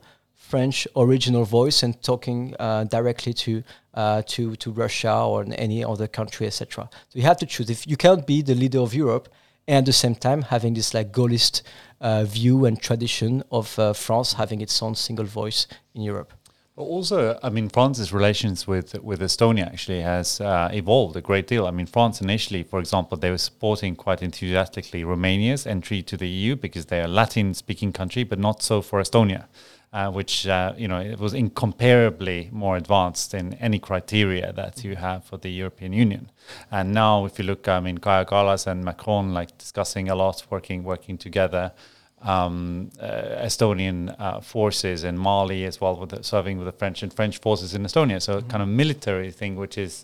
French original voice and talking uh, directly to uh, to to Russia or any other country, etc. So you have to choose. If you can't be the leader of Europe and at the same time having this like Gaullist uh, view and tradition of uh, France having its own single voice in Europe. Also, I mean, France's relations with with Estonia actually has uh, evolved a great deal. I mean, France initially, for example, they were supporting quite enthusiastically Romania's entry to the EU because they are a Latin-speaking country, but not so for Estonia, uh, which uh, you know it was incomparably more advanced in any criteria that you have for the European Union. And now, if you look, I mean, Kaja Kallas and Macron like discussing a lot, working working together um, uh, Estonian uh, forces in Mali as well, with the, serving with the French and French forces in Estonia. So kind of military thing, which is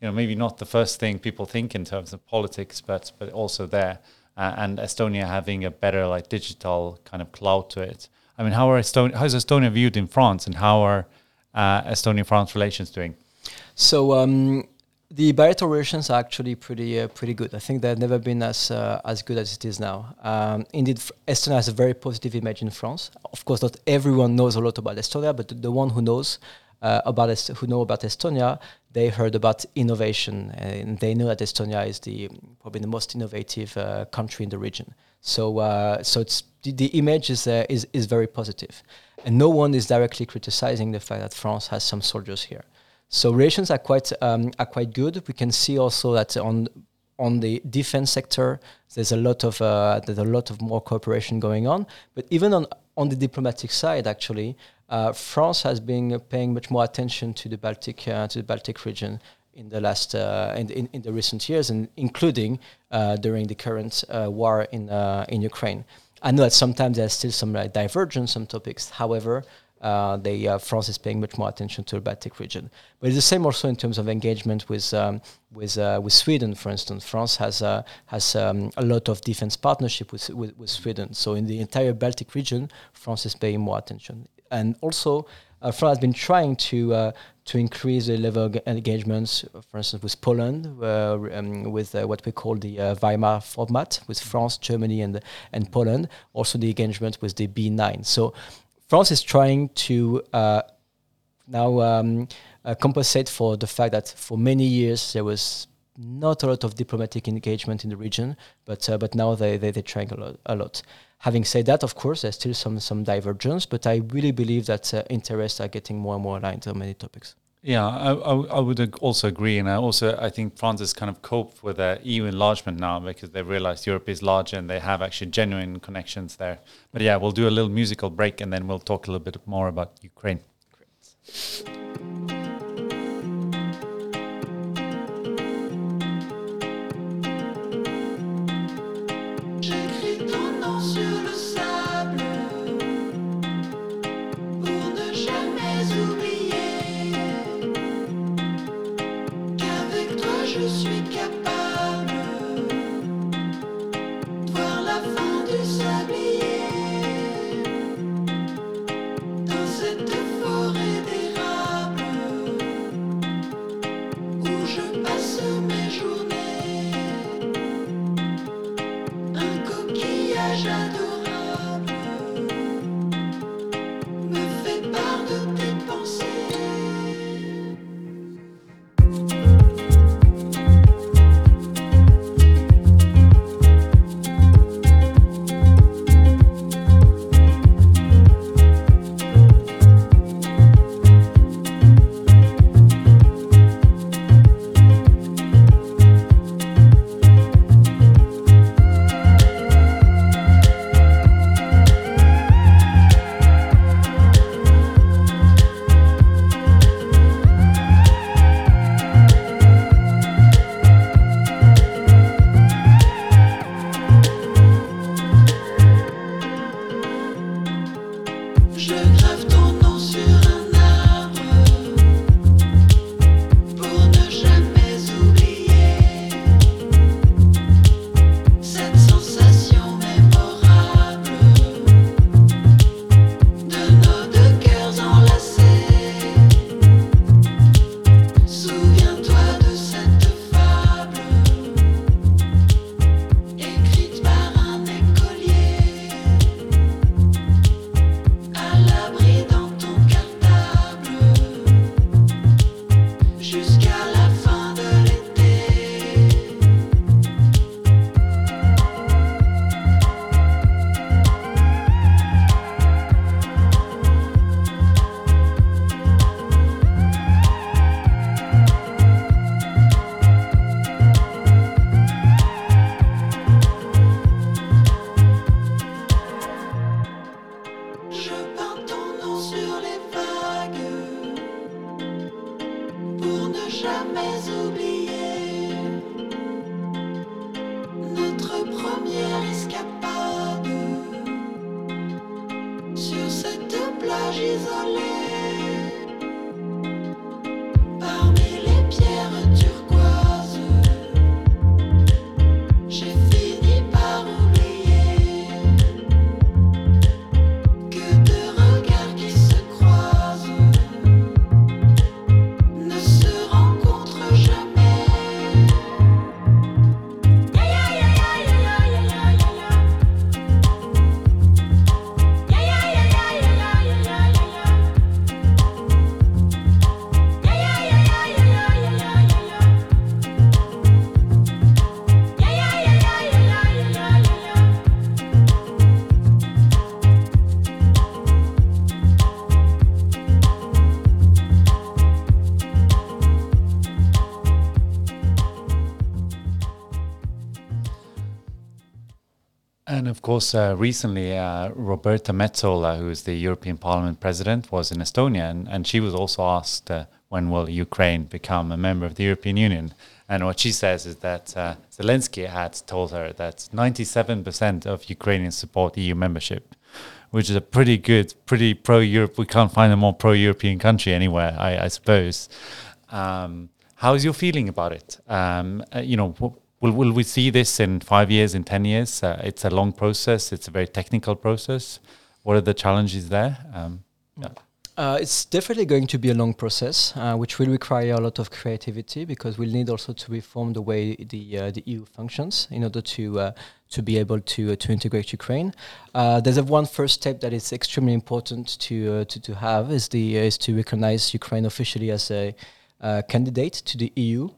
you know maybe not the first thing people think in terms of politics, but but also there. Uh, and Estonia having a better like digital kind of cloud to it. I mean, how are Estonia? How is Estonia viewed in France, and how are uh, Estonia-France relations doing? So um, the bilateral relations are actually pretty uh, pretty good. I think they've never been as uh, as good as it is now. Um, indeed, Estonia has a very positive image in France. Of course, not everyone knows a lot about Estonia, but the, the one who knows uh, about Est- who know about Estonia, they heard about innovation, and they know that Estonia is the probably the most innovative uh, country in the region. So uh, so it's the, the image is, uh, is is very positive, and no one is directly criticizing the fact that France has some soldiers here. So relations are quite um, are quite good. We can see also that on on the defense sector, there's a lot of uh, there's a lot of more cooperation going on. But even on on the diplomatic side, actually, France has been paying much more attention to the Baltic uh, to the Baltic region in the last uh, in, in in the recent years, and including uh, during the current uh, war in uh, in Ukraine. I know that sometimes there's still some like divergence on topics. However, uh, they uh, France is paying much more attention to the Baltic region. But it's the same also in terms of engagement with um, with uh, with Sweden, for instance. France has uh, has um, a lot of defense partnership with, with with Sweden. So in the entire Baltic region, France is paying more attention. And also uh, France has been trying to uh, to increase the level of engagements, for instance, with Poland, uh, um, with uh, what we call the uh, Weimar format, with France, Germany, and and Poland. Also, the engagement with the B9. So, France is trying to uh, now um, compensate for the fact that for many years there was not a lot of diplomatic engagement in the region, but but now they they they're trying a lot, a lot. Having said that, of course, there's still some some divergence, but I really believe that uh, interests are getting more and more aligned on many topics. Yeah, I, I, I would also agree, and I also I think France has kind of coped with the EU enlargement now because they realized Europe is larger and they have actually genuine connections there. But yeah, we'll do a little musical break and then we'll talk a little bit more about Ukraine. J'écris of course, uh, recently, uh, Roberta Metsola, who is the European Parliament president, was in Estonia, and, and she was also asked uh, when will Ukraine become a member of the European Union. And what she says is that uh, Zelensky had told her that 97% of Ukrainians support EU membership, which is a pretty good, pretty pro-Europe. We can't find a more pro-European country anywhere, I, I suppose. Um, how's your feeling about it? Um, uh, you know, will will we see this in five years, in ten years? Uh, it's a long process. It's a very technical process. What are the challenges there? Um, Yeah. Uh, it's definitely going to be a long process, uh, which will require a lot of creativity because we'll need also to reform the way the uh, the EU functions in order to uh, to be able to uh, to integrate Ukraine. Uh, there's a one first step that is extremely important to to, to have is the is to recognize Ukraine officially as a candidate to the EU.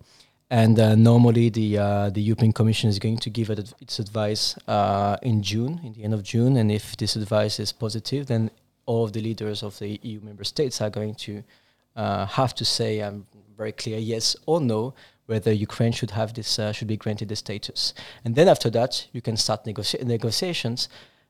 And uh, normally, the uh, the European Commission is going to give it its advice uh, in June, in the end of June. And if this advice is positive, then all of the leaders of the EU member states are going to uh, have to say um, very clear yes or no whether Ukraine should have this uh, should be granted the status. And then after that, you can start negotia- negotiations,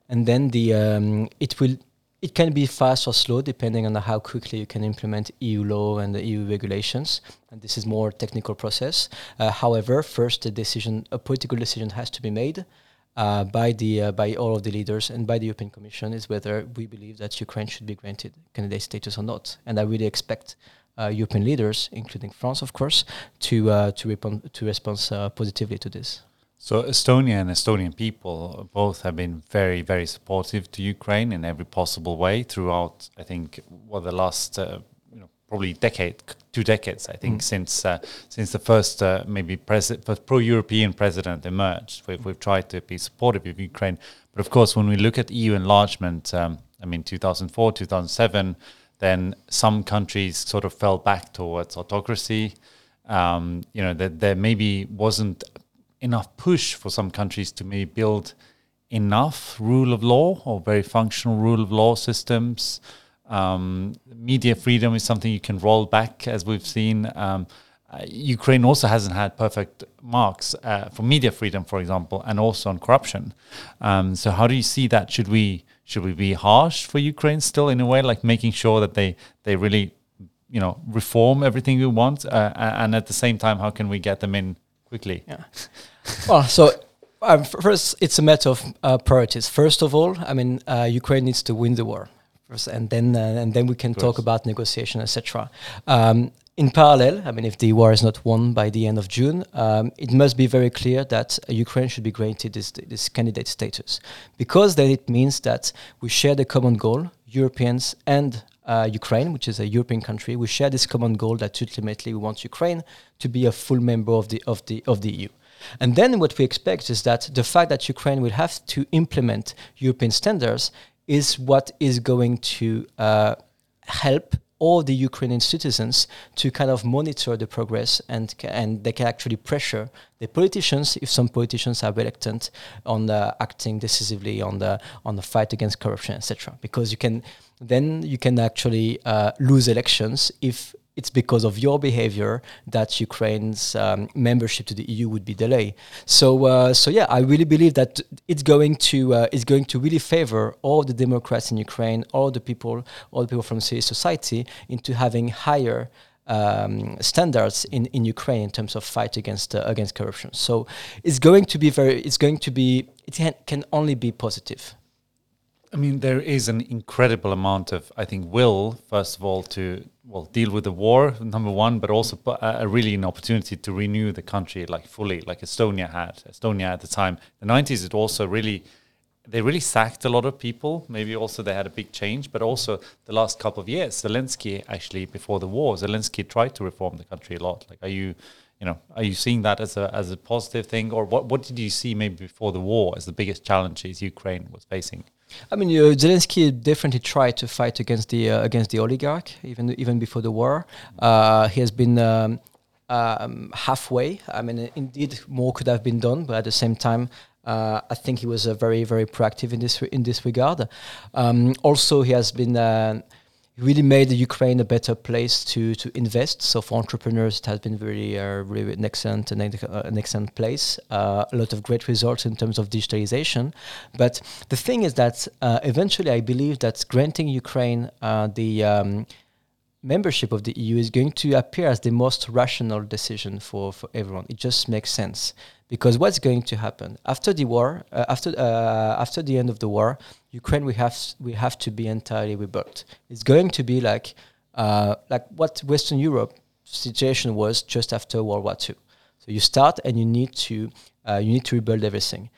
and then the um, it will it can be fast or slow depending on how quickly you can implement EU law and the EU regulations. And this is more technical process. Uh, however, first a decision, a political decision has to be made uh, by the uh, by all of the leaders and by the European Commission is whether we believe that Ukraine should be granted candidate status or not. And I really expect uh, European leaders, including France, of course, to uh, to respond to respond uh, positively to this. So Estonia and Estonian people both have been very, very supportive to Ukraine in every possible way throughout. I think well the last uh, you know probably decade, two decades. I think since uh, since the first uh, maybe first pro-European president emerged, we've, we've tried to be supportive of Ukraine. But of course, when we look at EU enlargement, um, I mean 2004, 2007, then some countries sort of fell back towards autocracy. Um, you know that there maybe wasn't enough push for some countries to maybe build enough rule of law or very functional rule of law systems. Um, media freedom is something you can roll back, as we've seen. Um, uh, Ukraine also hasn't had perfect marks uh, for media freedom, for example, and also on corruption. Um, so, how do you see that? Should we should we be harsh for Ukraine still in a way, like making sure that they they really, you know, reform everything we want, uh, and at the same time, how can we get them in quickly? Yeah. well, so um, first, it's a matter of uh, priorities. First of all, I mean, uh, Ukraine needs to win the war, first, and then uh, and then we can talk about negotiation, etc. Um, in parallel, I mean, if the war is not won by the end of June, um, it must be very clear that uh, Ukraine should be granted this, this candidate status, because then it means that we share the common goal, Europeans and uh, Ukraine, which is a European country, we share this common goal that ultimately we want Ukraine to be a full member of the of the of the EU. And then what we expect is that the fact that Ukraine will have to implement European standards is what is going to uh, help all the Ukrainian citizens to kind of monitor the progress and and they can actually pressure the politicians if some politicians are reluctant on uh, acting decisively on the on the fight against corruption etc because you can then you can actually uh, lose elections if it's because of your behavior that Ukraine's um, membership to the EU would be delayed. So, uh, so yeah, I really believe that it's going to uh, it's going to really favor all the Democrats in Ukraine, all the people, all the people from civil society, into having higher um, standards in, in Ukraine in terms of fight against uh, against corruption. So, it's going to be very. It's going to be. It can, can only be positive. I mean, there is an incredible amount of, I think, will first of all to well deal with the war, number one, but also uh, a really an opportunity to renew the country like fully, like Estonia had. Estonia at the time, the nineties, it also really they really sacked a lot of people. Maybe also they had a big change, but also the last couple of years, Zelensky actually before the war, Zelensky tried to reform the country a lot. Like, are you, you know, are you seeing that as a as a positive thing, or what what did you see maybe before the war as the biggest challenges Ukraine was facing? I mean, uh, Zelensky definitely tried to fight against the uh, against the oligarch even even before the war. Uh, he has been um, um, halfway. I mean, indeed, more could have been done, but at the same time. Uh, I think he was uh, very, very proactive in this re- in this regard. Um, also, he has been uh, really made Ukraine a better place to to invest. So for entrepreneurs, it has been very, uh, really an excellent an, uh, an excellent place. Uh, a lot of great results in terms of digitalization. But the thing is that uh, eventually, I believe that granting Ukraine uh, the um, membership of the EU is going to appear as the most rational decision for, for everyone. It just makes sense because what's going to happen after the war, uh, after uh, after the end of the war, Ukraine we have we have to be entirely rebuilt. It's going to be like uh, like what Western Europe situation was just after World War II. So you start and you need to uh, you need to rebuild everything.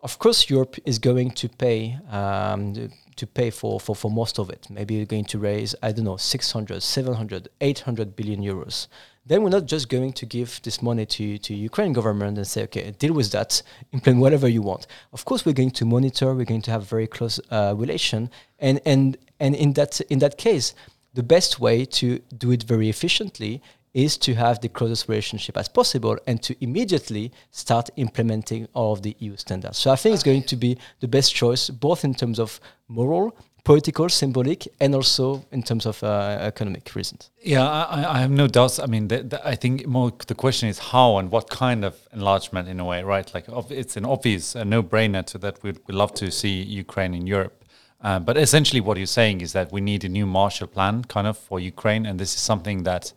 Of course, Europe is going to pay um, to pay for, for, for most of it. Maybe you're going to raise, I don't know, 600, 700, 800 billion euros. Then we're not just going to give this money to, to Ukraine government and say, okay, deal with that, implement whatever you want. Of course, we're going to monitor, we're going to have very close uh, relation. And, and, and in, that, in that case, the best way to do it very efficiently is to have the closest relationship as possible and to immediately start implementing all of the EU standards. So I think it's going to be the best choice, both in terms of moral, political, symbolic, and also in terms of uh, economic reasons. Yeah, I, I- have no doubts. I mean, the, the, I think more the question is how and what kind of enlargement, in a way, right? Like, it's an obvious uh, no-brainer to that we'd, we'd love to see Ukraine in Europe. Uh, but essentially, what you're saying is that we need a new Marshall Plan, kind of, for Ukraine, and this is something that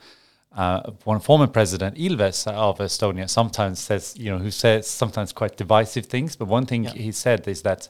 uh, one former president Ilves of Estonia sometimes says, you know, who says sometimes quite divisive things. But one thing he said is that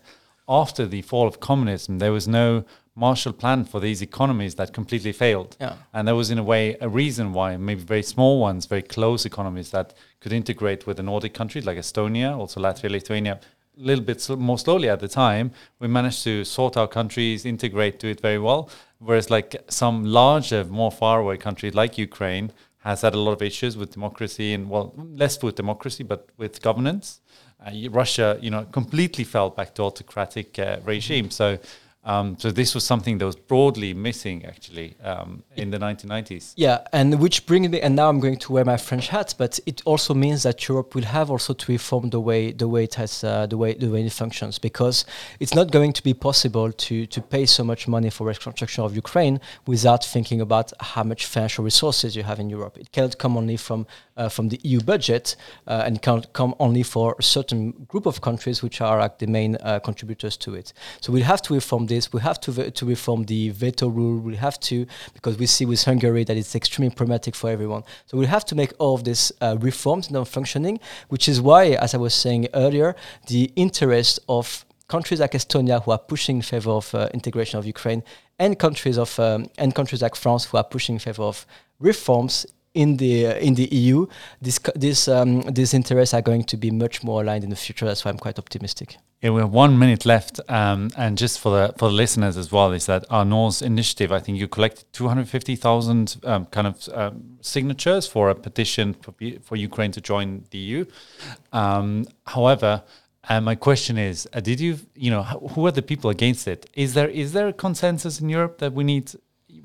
after the fall of communism, there was no Marshall Plan for these economies that completely failed. Yeah. And there was, in a way, a reason why maybe very small ones, very close economies that could integrate with the Nordic countries like Estonia, also Latvia, Lithuania, a little bit sl- more slowly at the time, we managed to sort our countries, integrate, do it very well. Whereas, like some larger, more faraway countries like Ukraine, has had a lot of issues with democracy and well, less with democracy, but with governance. Uh, Russia, you know, completely fell back to autocratic uh, regime. So, um, so this was something that was broadly missing actually um, in the 1990s. Yeah, and which brings me, and now I'm going to wear my French hat, but it also means that Europe will have also to reform the way the way it has uh, the way the way it functions, because it's not going to be possible to to pay so much money for reconstruction of Ukraine without thinking about how much financial resources you have in Europe. It cannot come only from uh, from the EU budget, uh, and can't come only for a certain group of countries which are like the main uh, contributors to it. So we have to reform this. We have to to reform the veto rule. We have to because we see with Hungary that it's extremely problematic for everyone. So we have to make all of this uh, reforms now functioning, which is why, as I was saying earlier, the interest of countries like Estonia who are pushing in favor of uh, integration of Ukraine and countries of um, and countries like France who are pushing in favor of reforms in the uh, in the EU, this this um, these interests are going to be much more aligned in the future. That's why I'm quite optimistic. Yeah, we have one minute left, um, and just for the for the listeners as well, is that Arnaud's initiative. I think you collected two hundred fifty thousand um, kind of um, signatures for a petition for, for Ukraine to join the EU. Um, however, uh, my question is, uh, did you you know who are the people against it? Is there is there a consensus in Europe that we need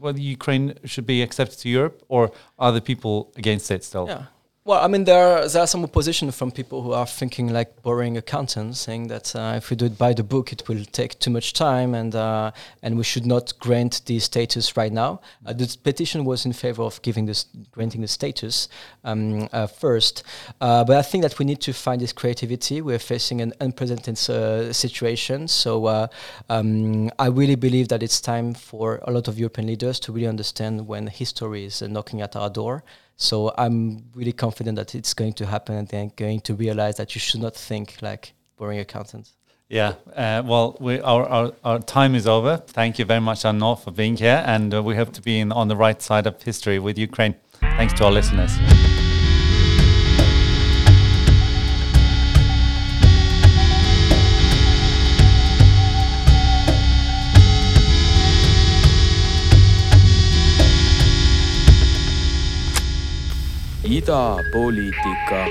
whether Ukraine should be accepted to Europe, or are the people against it still? Yeah. Well, I mean, there are, there are some opposition from people who are thinking like boring accountants, saying that uh, if we do it by the book, it will take too much time, and uh, and we should not grant the status right now. Uh, the petition was in favor of giving this granting the status um, uh, first, uh, but I think that we need to find this creativity. We're facing an unprecedented uh, situation, so um, I really believe that it's time for a lot of European leaders to really understand when history is knocking at our door. So I'm really confident that it's going to happen and they're going to realize that you should not think like boring accountants. Yeah, uh, well, we, our, our, our time is over. Thank you very much, Arnaud, for being here. And uh, we hope to be in, on the right side of history with Ukraine. Thanks to our listeners. Idapoliitika